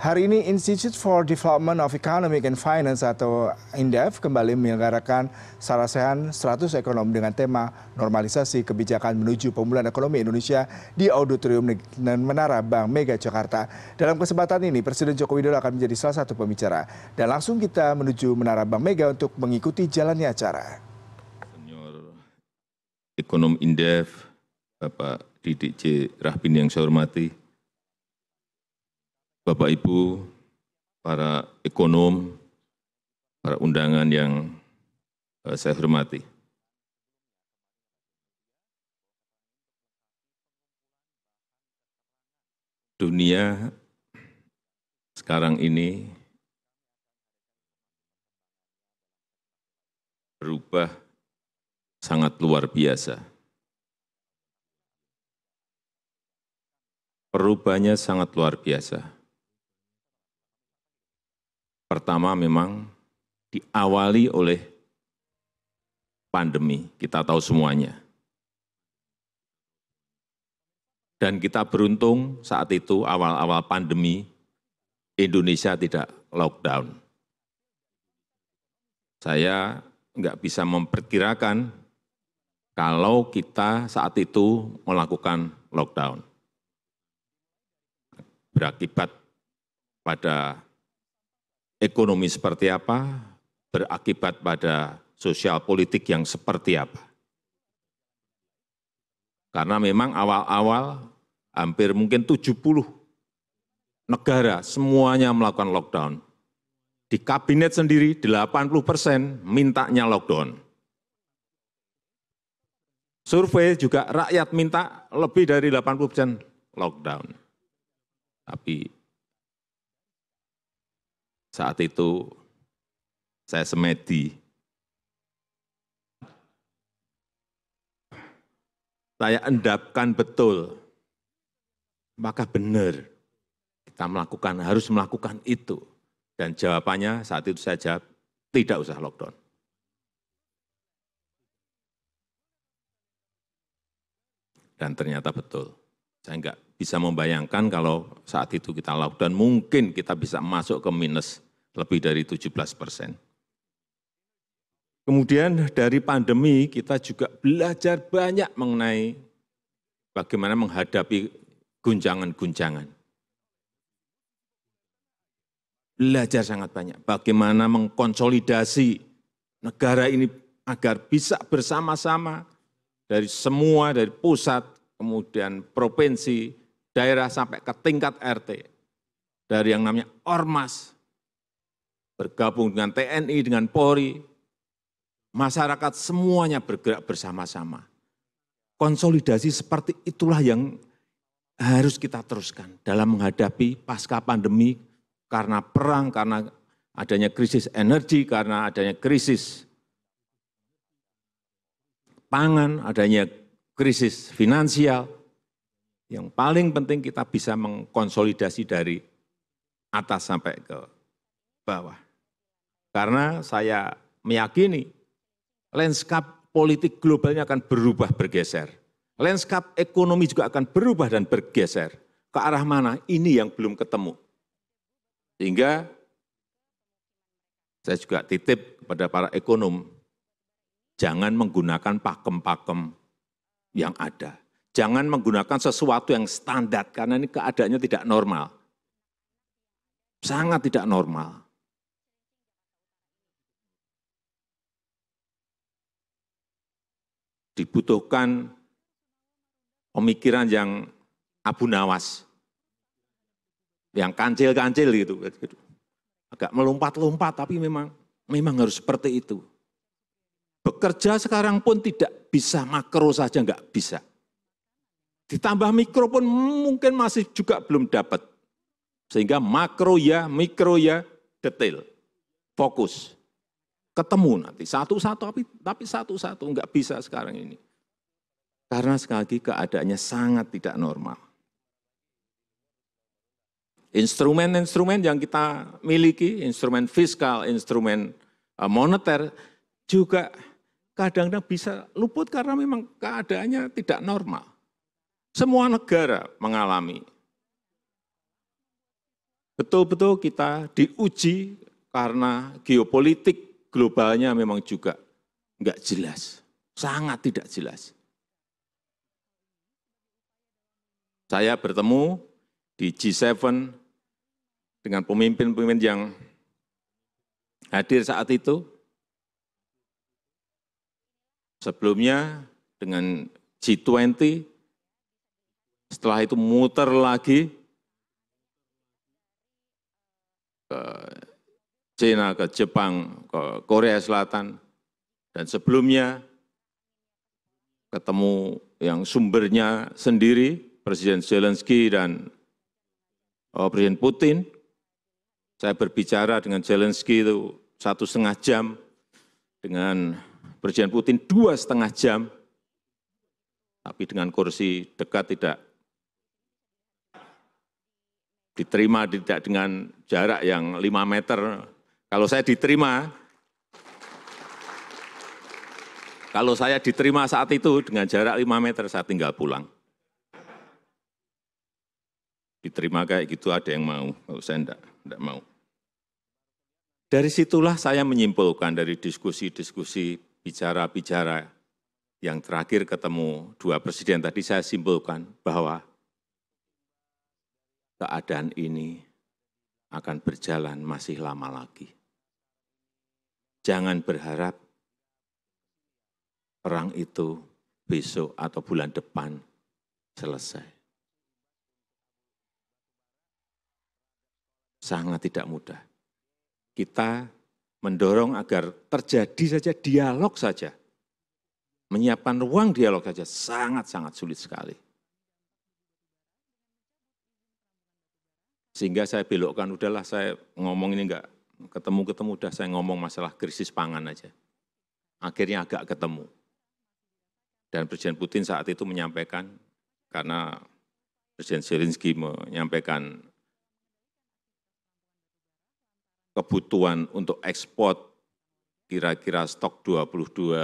Hari ini Institute for Development of Economic and Finance atau INDEF kembali menyelenggarakan Sarasehan 100 Ekonom dengan tema normalisasi kebijakan menuju pemulihan ekonomi Indonesia di Auditorium dan Menara Bank Mega Jakarta. Dalam kesempatan ini Presiden Joko Widodo akan menjadi salah satu pembicara. Dan langsung kita menuju Menara Bank Mega untuk mengikuti jalannya acara. Senior Ekonom INDEF, Bapak Didik J. Rahbin yang saya hormati, Bapak Ibu, para ekonom, para undangan yang eh, saya hormati. Dunia sekarang ini berubah sangat luar biasa. Perubahannya sangat luar biasa. Pertama memang diawali oleh pandemi, kita tahu semuanya. Dan kita beruntung saat itu awal-awal pandemi, Indonesia tidak lockdown. Saya nggak bisa memperkirakan kalau kita saat itu melakukan lockdown. Berakibat pada ekonomi seperti apa, berakibat pada sosial politik yang seperti apa. Karena memang awal-awal hampir mungkin 70 negara semuanya melakukan lockdown. Di kabinet sendiri 80 persen mintanya lockdown. Survei juga rakyat minta lebih dari 80 persen lockdown. Tapi saat itu saya semedi. Saya endapkan betul. Maka benar kita melakukan, harus melakukan itu. Dan jawabannya saat itu saya jawab, tidak usah lockdown. Dan ternyata betul. Saya enggak bisa membayangkan kalau saat itu kita lockdown, mungkin kita bisa masuk ke minus lebih dari 17 persen. Kemudian dari pandemi kita juga belajar banyak mengenai bagaimana menghadapi guncangan-guncangan. Belajar sangat banyak bagaimana mengkonsolidasi negara ini agar bisa bersama-sama dari semua, dari pusat, kemudian provinsi, daerah sampai ke tingkat RT. Dari yang namanya Ormas, bergabung dengan TNI, dengan Polri, masyarakat semuanya bergerak bersama-sama. Konsolidasi seperti itulah yang harus kita teruskan dalam menghadapi pasca pandemi karena perang, karena adanya krisis energi, karena adanya krisis pangan, adanya krisis finansial, yang paling penting kita bisa mengkonsolidasi dari atas sampai ke bawah. Karena saya meyakini landscape politik globalnya akan berubah bergeser. Landscape ekonomi juga akan berubah dan bergeser. Ke arah mana? Ini yang belum ketemu. Sehingga saya juga titip kepada para ekonom, jangan menggunakan pakem-pakem yang ada Jangan menggunakan sesuatu yang standar, karena ini keadaannya tidak normal. Sangat tidak normal. Dibutuhkan pemikiran yang abu nawas, yang kancil-kancil gitu. Agak melompat-lompat, tapi memang memang harus seperti itu. Bekerja sekarang pun tidak bisa makro saja, enggak bisa. Ditambah mikro pun mungkin masih juga belum dapat. Sehingga makro ya, mikro ya, detail, fokus. Ketemu nanti satu-satu, tapi, tapi satu-satu, enggak bisa sekarang ini. Karena sekali lagi keadaannya sangat tidak normal. Instrumen-instrumen yang kita miliki, instrumen fiskal, instrumen eh, moneter, juga kadang-kadang bisa luput karena memang keadaannya tidak normal. Semua negara mengalami betul-betul kita diuji karena geopolitik globalnya memang juga enggak jelas, sangat tidak jelas. Saya bertemu di G7 dengan pemimpin-pemimpin yang hadir saat itu. Sebelumnya dengan G20, setelah itu muter lagi ke China, ke Jepang, ke Korea Selatan, dan sebelumnya ketemu yang sumbernya sendiri, Presiden Zelensky dan oh, Presiden Putin. Saya berbicara dengan Zelensky itu satu setengah jam, dengan Presiden Putin dua setengah jam, tapi dengan kursi dekat tidak diterima tidak dengan jarak yang 5 meter. Kalau saya diterima, kalau saya diterima saat itu dengan jarak 5 meter, saya tinggal pulang. Diterima kayak gitu ada yang mau, kalau saya enggak, enggak mau. Dari situlah saya menyimpulkan dari diskusi-diskusi bicara-bicara yang terakhir ketemu dua presiden tadi saya simpulkan bahwa keadaan ini akan berjalan masih lama lagi. Jangan berharap perang itu besok atau bulan depan selesai. Sangat tidak mudah. Kita mendorong agar terjadi saja dialog saja. Menyiapkan ruang dialog saja sangat-sangat sulit sekali. Sehingga saya belokkan, udahlah saya ngomong ini enggak ketemu-ketemu, udah saya ngomong masalah krisis pangan aja. Akhirnya agak ketemu. Dan Presiden Putin saat itu menyampaikan, karena Presiden Zelensky menyampaikan kebutuhan untuk ekspor kira-kira stok 22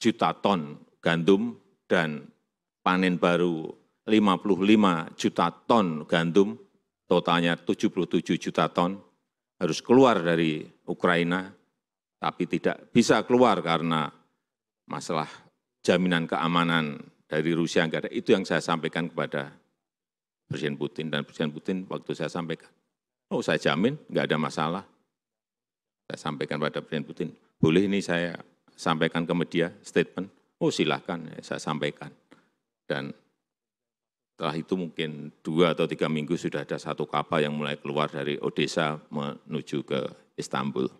juta ton gandum dan panen baru 55 juta ton gandum totalnya 77 juta ton, harus keluar dari Ukraina, tapi tidak bisa keluar karena masalah jaminan keamanan dari Rusia enggak ada. Itu yang saya sampaikan kepada Presiden Putin. Dan Presiden Putin waktu saya sampaikan, oh saya jamin enggak ada masalah. Saya sampaikan pada Presiden Putin, boleh ini saya sampaikan ke media statement, oh silahkan saya sampaikan. Dan setelah itu mungkin dua atau tiga minggu sudah ada satu kapal yang mulai keluar dari Odessa menuju ke Istanbul.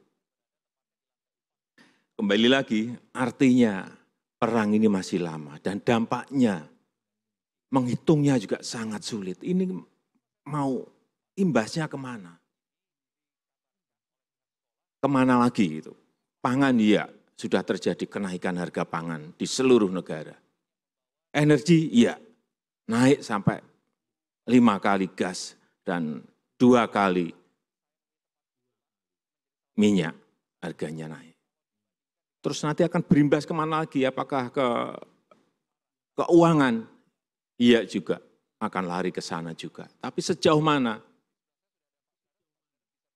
Kembali lagi, artinya perang ini masih lama dan dampaknya menghitungnya juga sangat sulit. Ini mau imbasnya ke mana? Ke mana lagi itu? Pangan iya, sudah terjadi kenaikan harga pangan di seluruh negara. Energi iya, naik sampai lima kali gas dan dua kali minyak harganya naik. Terus nanti akan berimbas ke mana lagi? Apakah ke keuangan? Iya juga, akan lari ke sana juga. Tapi sejauh mana?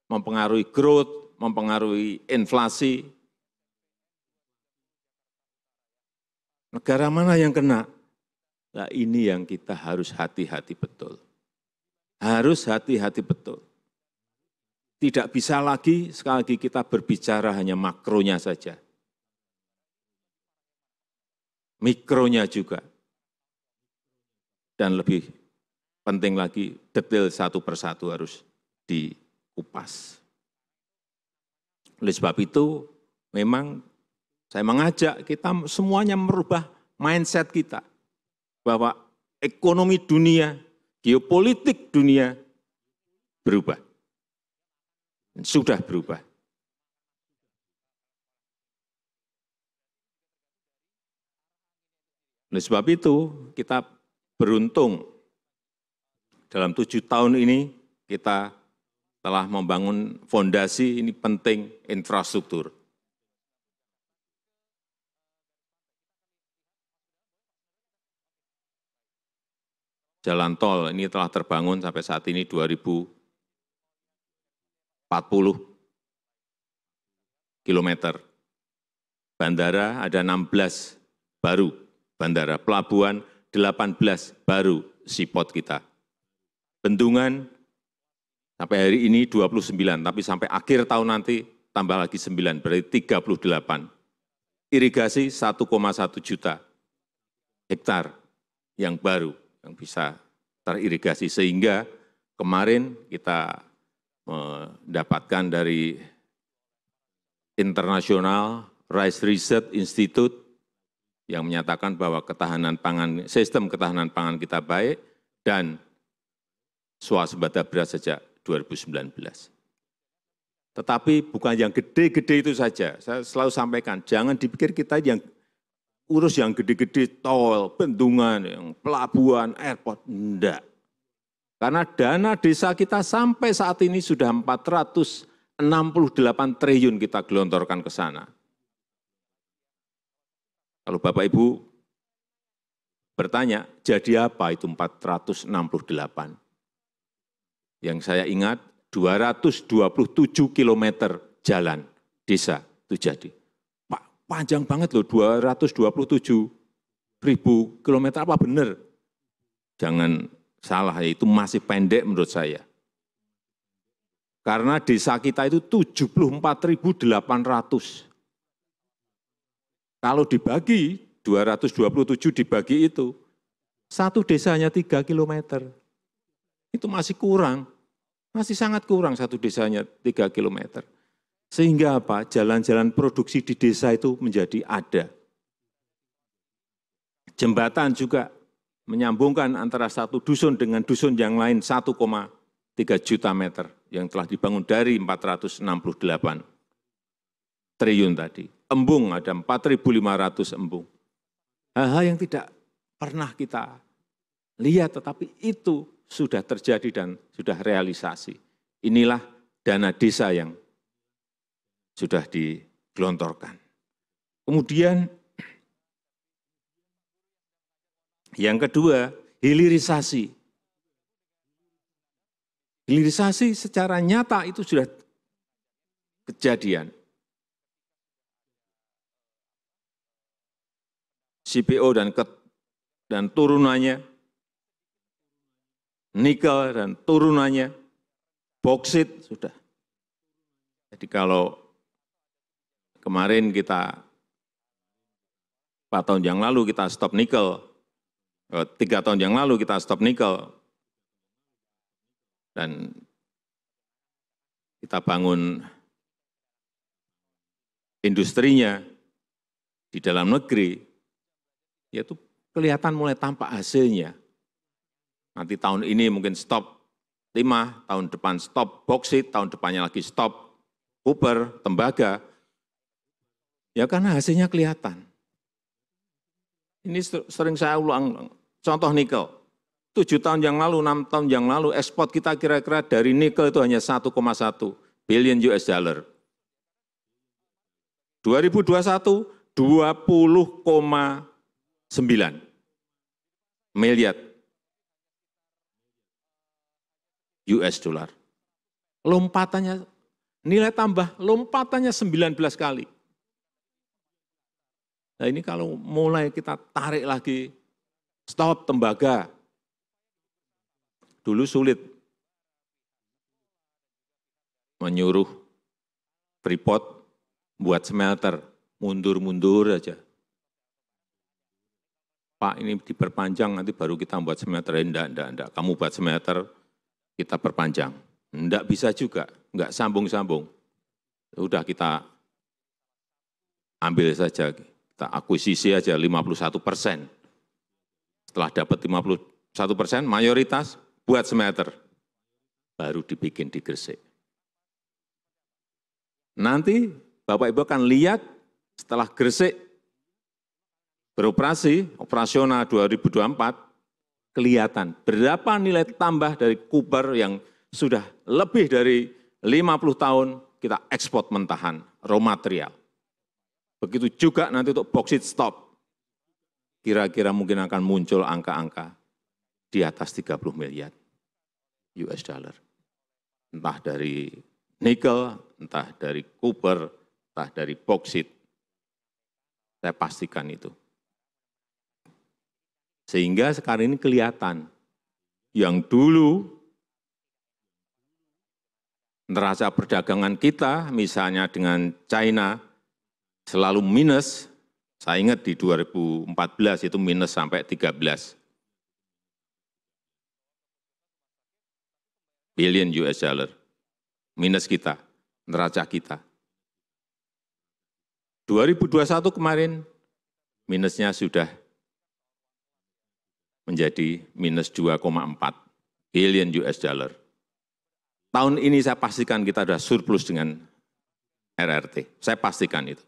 Mempengaruhi growth, mempengaruhi inflasi. Negara mana yang kena? Nah ini yang kita harus hati-hati betul. Harus hati-hati betul. Tidak bisa lagi sekali lagi kita berbicara hanya makronya saja. Mikronya juga. Dan lebih penting lagi detail satu persatu harus dikupas. Oleh sebab itu memang saya mengajak kita semuanya merubah mindset kita bahwa ekonomi dunia, geopolitik dunia berubah. Sudah berubah. Oleh sebab itu, kita beruntung dalam tujuh tahun ini kita telah membangun fondasi ini penting infrastruktur. Jalan tol ini telah terbangun sampai saat ini 2000 40 kilometer. Bandara ada 16 baru, bandara pelabuhan 18 baru sipot kita. Bendungan sampai hari ini 29, tapi sampai akhir tahun nanti tambah lagi 9, berarti 38. Irigasi 1,1 juta hektar yang baru yang bisa teririgasi sehingga kemarin kita mendapatkan dari internasional Rice Research Institute yang menyatakan bahwa ketahanan pangan, sistem ketahanan pangan kita baik dan swasembada beras sejak 2019. Tetapi bukan yang gede-gede itu saja. Saya selalu sampaikan, jangan dipikir kita yang urus yang gede-gede, tol, bendungan, yang pelabuhan, airport. Enggak. Karena dana desa kita sampai saat ini sudah 468 triliun kita gelontorkan ke sana. Kalau Bapak Ibu bertanya, jadi apa itu 468? Yang saya ingat 227 kilometer jalan desa itu jadi. Panjang banget loh 227 ribu kilometer apa benar? Jangan salah, itu masih pendek menurut saya. Karena desa kita itu 74.800 kalau dibagi 227 dibagi itu, satu desanya 3 kilometer. Itu masih kurang, masih sangat kurang satu desanya 3 kilometer. Sehingga apa? Jalan-jalan produksi di desa itu menjadi ada. Jembatan juga menyambungkan antara satu dusun dengan dusun yang lain 1,3 juta meter yang telah dibangun dari 468 triliun tadi embung, ada 4.500 embung. Hal-hal yang tidak pernah kita lihat, tetapi itu sudah terjadi dan sudah realisasi. Inilah dana desa yang sudah digelontorkan. Kemudian yang kedua, hilirisasi. Hilirisasi secara nyata itu sudah kejadian. CPO dan ke, dan turunannya, nikel dan turunannya, boksit sudah. Jadi kalau kemarin kita empat tahun yang lalu kita stop nikel, eh, tiga tahun yang lalu kita stop nikel, dan kita bangun industrinya di dalam negeri, ya itu kelihatan mulai tampak hasilnya. Nanti tahun ini mungkin stop lima, tahun depan stop boksit, tahun depannya lagi stop puber, tembaga. Ya karena hasilnya kelihatan. Ini sering saya ulang, contoh nikel. Tujuh tahun yang lalu, enam tahun yang lalu, ekspor kita kira-kira dari nikel itu hanya 1,1 billion US dollar. 2021, 20, 9 miliar US dollar. Lompatannya, nilai tambah lompatannya 19 kali. Nah ini kalau mulai kita tarik lagi, stop tembaga. Dulu sulit menyuruh Freeport buat smelter, mundur-mundur aja. Pak ini diperpanjang nanti baru kita buat semeter. Enggak, enggak, enggak. Kamu buat semeter, kita perpanjang. Enggak bisa juga, enggak sambung-sambung. Sudah kita ambil saja, kita akuisisi aja 51 persen. Setelah dapat 51 persen, mayoritas buat semeter. Baru dibikin di Gresik. Nanti Bapak Ibu akan lihat setelah Gresik beroperasi, operasional 2024, kelihatan berapa nilai tambah dari Cooper yang sudah lebih dari 50 tahun kita ekspor mentahan raw material. Begitu juga nanti untuk bauxite stop, kira-kira mungkin akan muncul angka-angka di atas 30 miliar US dollar. Entah dari nikel, entah dari copper, entah dari boksit. Saya pastikan itu. Sehingga sekarang ini kelihatan yang dulu neraca perdagangan kita, misalnya dengan China, selalu minus. Saya ingat di 2014 itu minus sampai 13 billion US dollar. Minus kita, neraca kita. 2021 kemarin minusnya sudah menjadi minus 2,4 billion US dollar. Tahun ini saya pastikan kita sudah surplus dengan RRT. Saya pastikan itu.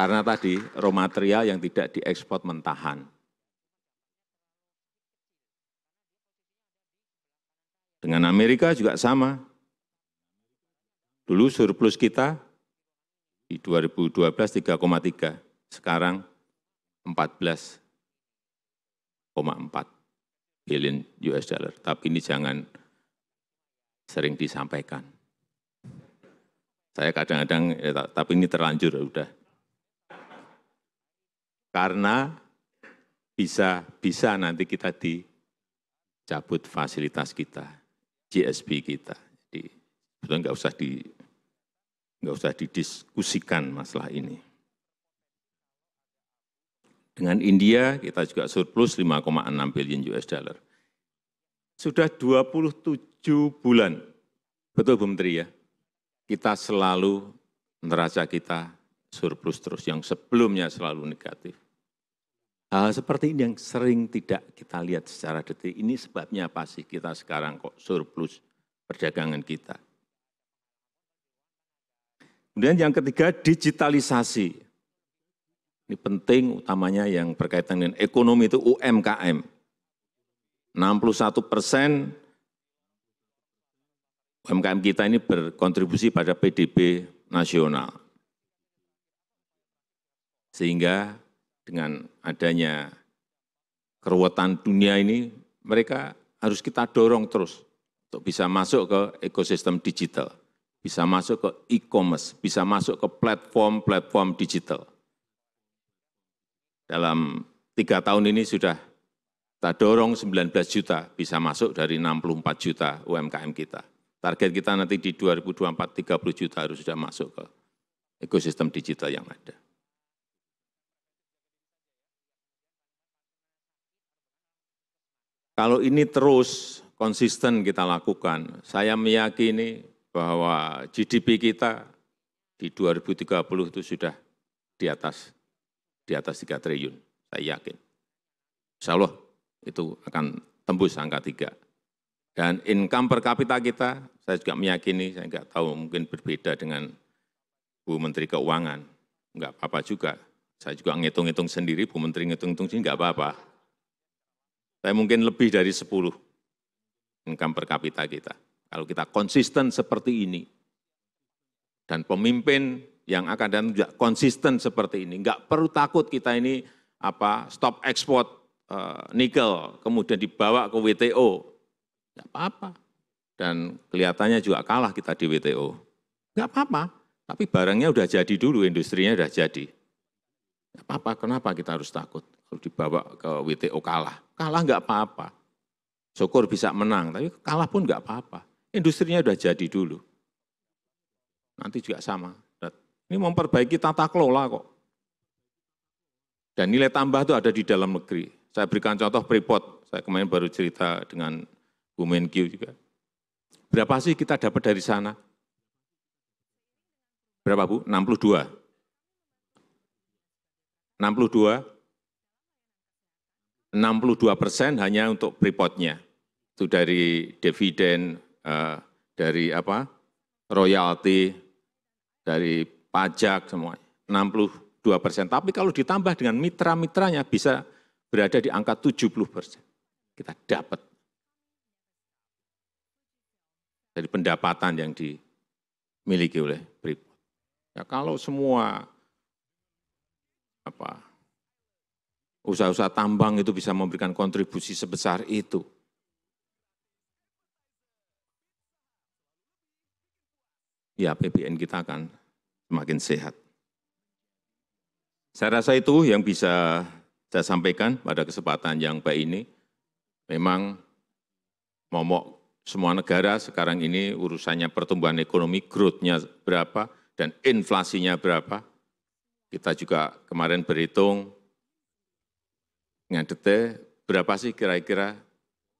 Karena tadi raw material yang tidak diekspor mentahan. Dengan Amerika juga sama. Dulu surplus kita di 2012 3,3, sekarang 14,4 billion US dollar. Tapi ini jangan sering disampaikan. Saya kadang-kadang, ya, tapi ini terlanjur, udah. Karena bisa bisa nanti kita dicabut fasilitas kita, GSP kita. Jadi sebetulnya nggak usah di nggak usah didiskusikan masalah ini. Dengan India kita juga surplus 5,6 billion US dollar. Sudah 27 bulan, betul Bu Menteri ya, kita selalu neraca kita surplus terus, yang sebelumnya selalu negatif. Hal seperti ini yang sering tidak kita lihat secara detik, ini sebabnya apa sih kita sekarang kok surplus perdagangan kita. Kemudian yang ketiga, digitalisasi. Ini penting utamanya yang berkaitan dengan ekonomi itu UMKM. 61 persen UMKM kita ini berkontribusi pada PDB nasional. Sehingga dengan adanya keruwetan dunia ini, mereka harus kita dorong terus untuk bisa masuk ke ekosistem digital, bisa masuk ke e-commerce, bisa masuk ke platform-platform digital dalam tiga tahun ini sudah kita dorong 19 juta bisa masuk dari 64 juta UMKM kita. Target kita nanti di 2024 30 juta harus sudah masuk ke ekosistem digital yang ada. Kalau ini terus konsisten kita lakukan, saya meyakini bahwa GDP kita di 2030 itu sudah di atas di atas 3 triliun, saya yakin. Insya Allah itu akan tembus angka 3. Dan income per kapita kita, saya juga meyakini, saya enggak tahu mungkin berbeda dengan Bu Menteri Keuangan. Enggak apa-apa juga. Saya juga ngitung-ngitung sendiri, Bu Menteri ngitung-ngitung sendiri enggak apa-apa. Saya mungkin lebih dari 10 income per kapita kita. Kalau kita konsisten seperti ini, dan pemimpin yang akan datang juga konsisten seperti ini. Enggak perlu takut kita ini apa stop ekspor uh, nikel, kemudian dibawa ke WTO. Enggak apa-apa. Dan kelihatannya juga kalah kita di WTO. Enggak apa-apa, tapi barangnya udah jadi dulu, industrinya udah jadi. Enggak apa-apa, kenapa kita harus takut kalau dibawa ke WTO kalah? Kalah enggak apa-apa. Syukur bisa menang, tapi kalah pun enggak apa-apa. Industrinya udah jadi dulu. Nanti juga sama, ini memperbaiki tata kelola kok. Dan nilai tambah itu ada di dalam negeri. Saya berikan contoh Freeport, saya kemarin baru cerita dengan Bu Menkyu juga. Berapa sih kita dapat dari sana? Berapa Bu? 62. 62. 62 persen hanya untuk Freeportnya. Itu dari dividen, uh, dari apa? royalti, dari pajak semua, 62 persen. Tapi kalau ditambah dengan mitra-mitranya bisa berada di angka 70 persen. Kita dapat dari pendapatan yang dimiliki oleh Freeport. Ya, kalau semua apa usaha-usaha tambang itu bisa memberikan kontribusi sebesar itu. Ya, PBN kita akan semakin sehat. Saya rasa itu yang bisa saya sampaikan pada kesempatan yang baik ini. Memang momok semua negara sekarang ini urusannya pertumbuhan ekonomi, growth-nya berapa, dan inflasinya berapa. Kita juga kemarin berhitung dengan detail berapa sih kira-kira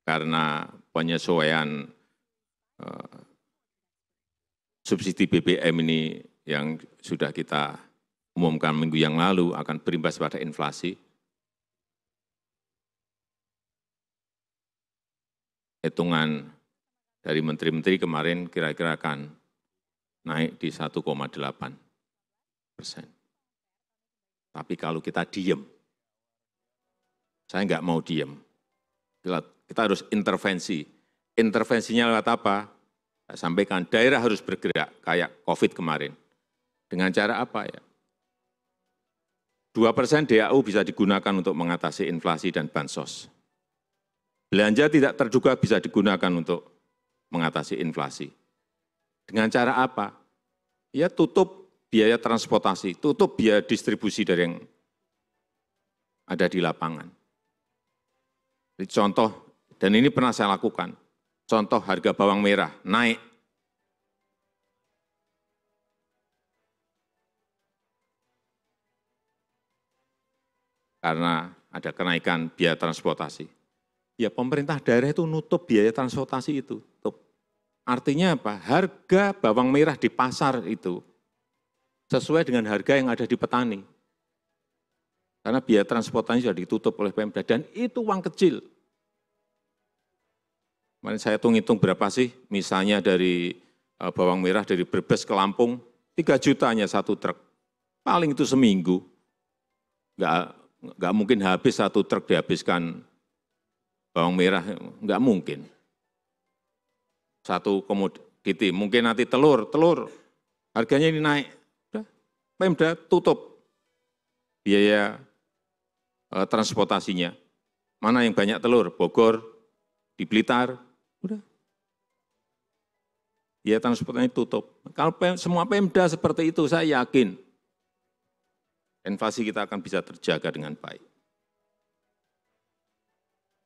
karena penyesuaian uh, subsidi BBM ini yang sudah kita umumkan minggu yang lalu akan berimbas pada inflasi. Hitungan dari menteri-menteri kemarin kira-kira akan naik di 1,8 persen. Tapi kalau kita diem, saya nggak mau diem. Kita harus intervensi. Intervensinya lewat apa? Saya sampaikan, daerah harus bergerak kayak COVID kemarin. Dengan cara apa ya? 2 persen DAU bisa digunakan untuk mengatasi inflasi dan bansos. Belanja tidak terduga bisa digunakan untuk mengatasi inflasi. Dengan cara apa? Ya tutup biaya transportasi, tutup biaya distribusi dari yang ada di lapangan. Contoh, dan ini pernah saya lakukan, contoh harga bawang merah naik. Karena ada kenaikan biaya transportasi ya pemerintah daerah itu nutup biaya transportasi itu. Artinya apa? Harga bawang merah di pasar itu sesuai dengan harga yang ada di petani. Karena biaya transportasi sudah ditutup oleh Pemda dan itu uang kecil. Kemarin saya hitung-hitung berapa sih misalnya dari eh, bawang merah dari Brebes ke Lampung, 3 juta hanya satu truk. Paling itu seminggu. Nggak, nggak mungkin habis satu truk dihabiskan bawang merah, enggak mungkin. Satu komoditi, mungkin nanti telur, telur harganya ini naik. Pemda tutup biaya transportasinya. Mana yang banyak telur? Bogor, di Blitar, udah. Biaya transportasinya tutup. Kalau semua Pemda seperti itu, saya yakin inflasi kita akan bisa terjaga dengan baik.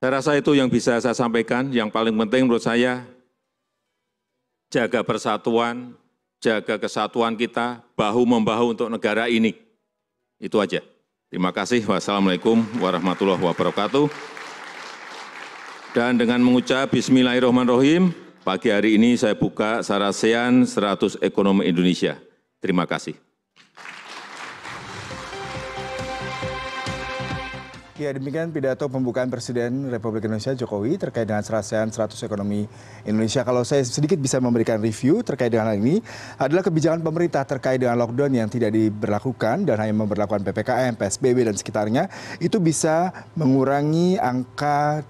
Saya rasa itu yang bisa saya sampaikan. Yang paling penting menurut saya, jaga persatuan, jaga kesatuan kita, bahu-membahu untuk negara ini. Itu aja. Terima kasih. Wassalamualaikum warahmatullahi wabarakatuh. Dan dengan mengucap Bismillahirrahmanirrahim, pagi hari ini saya buka Sarasean 100 Ekonomi Indonesia. Terima kasih. Ya demikian pidato pembukaan Presiden Republik Indonesia Jokowi terkait dengan serasian 100 ekonomi Indonesia. Kalau saya sedikit bisa memberikan review terkait dengan hal ini adalah kebijakan pemerintah terkait dengan lockdown yang tidak diberlakukan dan hanya memperlakukan PPKM, PSBB dan sekitarnya itu bisa mengurangi angka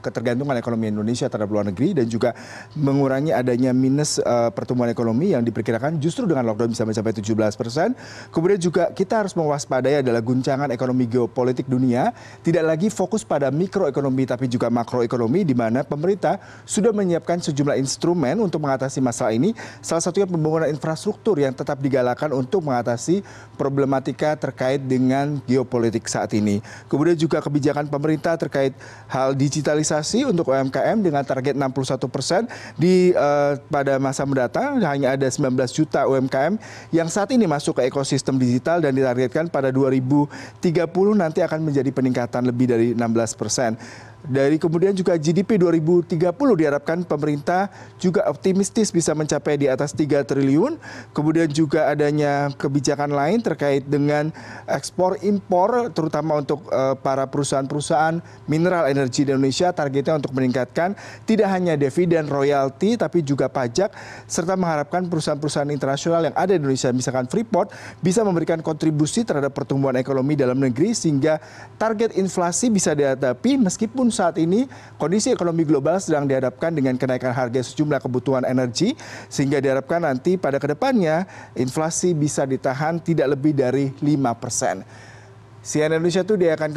ketergantungan ekonomi Indonesia terhadap luar negeri dan juga mengurangi adanya minus uh, pertumbuhan ekonomi yang diperkirakan justru dengan lockdown bisa mencapai 17 persen. Kemudian juga kita harus mewaspadai adalah guncangan ekonomi geopolitik dunia tidak lagi fokus pada mikroekonomi tapi juga makroekonomi di mana pemerintah sudah menyiapkan sejumlah instrumen untuk mengatasi masalah ini. Salah satunya pembangunan infrastruktur yang tetap digalakan untuk mengatasi problematika terkait dengan geopolitik saat ini. Kemudian juga kebijakan pemerintah terkait hal digitalisasi untuk UMKM dengan target 61 persen di uh, pada masa mendatang hanya ada 19 juta UMKM yang saat ini masuk ke ekosistem digital dan ditargetkan pada 2030 nanti akan menjadi peningkatan lebih dari 16 persen. Dari kemudian juga GDP 2030 diharapkan pemerintah juga optimistis bisa mencapai di atas 3 triliun. Kemudian juga adanya kebijakan lain terkait dengan ekspor impor terutama untuk uh, para perusahaan-perusahaan mineral energi di Indonesia targetnya untuk meningkatkan tidak hanya dividen royalti tapi juga pajak serta mengharapkan perusahaan-perusahaan internasional yang ada di Indonesia misalkan Freeport bisa memberikan kontribusi terhadap pertumbuhan ekonomi dalam negeri sehingga target inflasi bisa dihadapi meskipun saat ini kondisi ekonomi global sedang dihadapkan dengan kenaikan harga sejumlah kebutuhan energi sehingga diharapkan nanti pada ke depannya inflasi bisa ditahan tidak lebih dari 5 persen. CNN Indonesia dia akan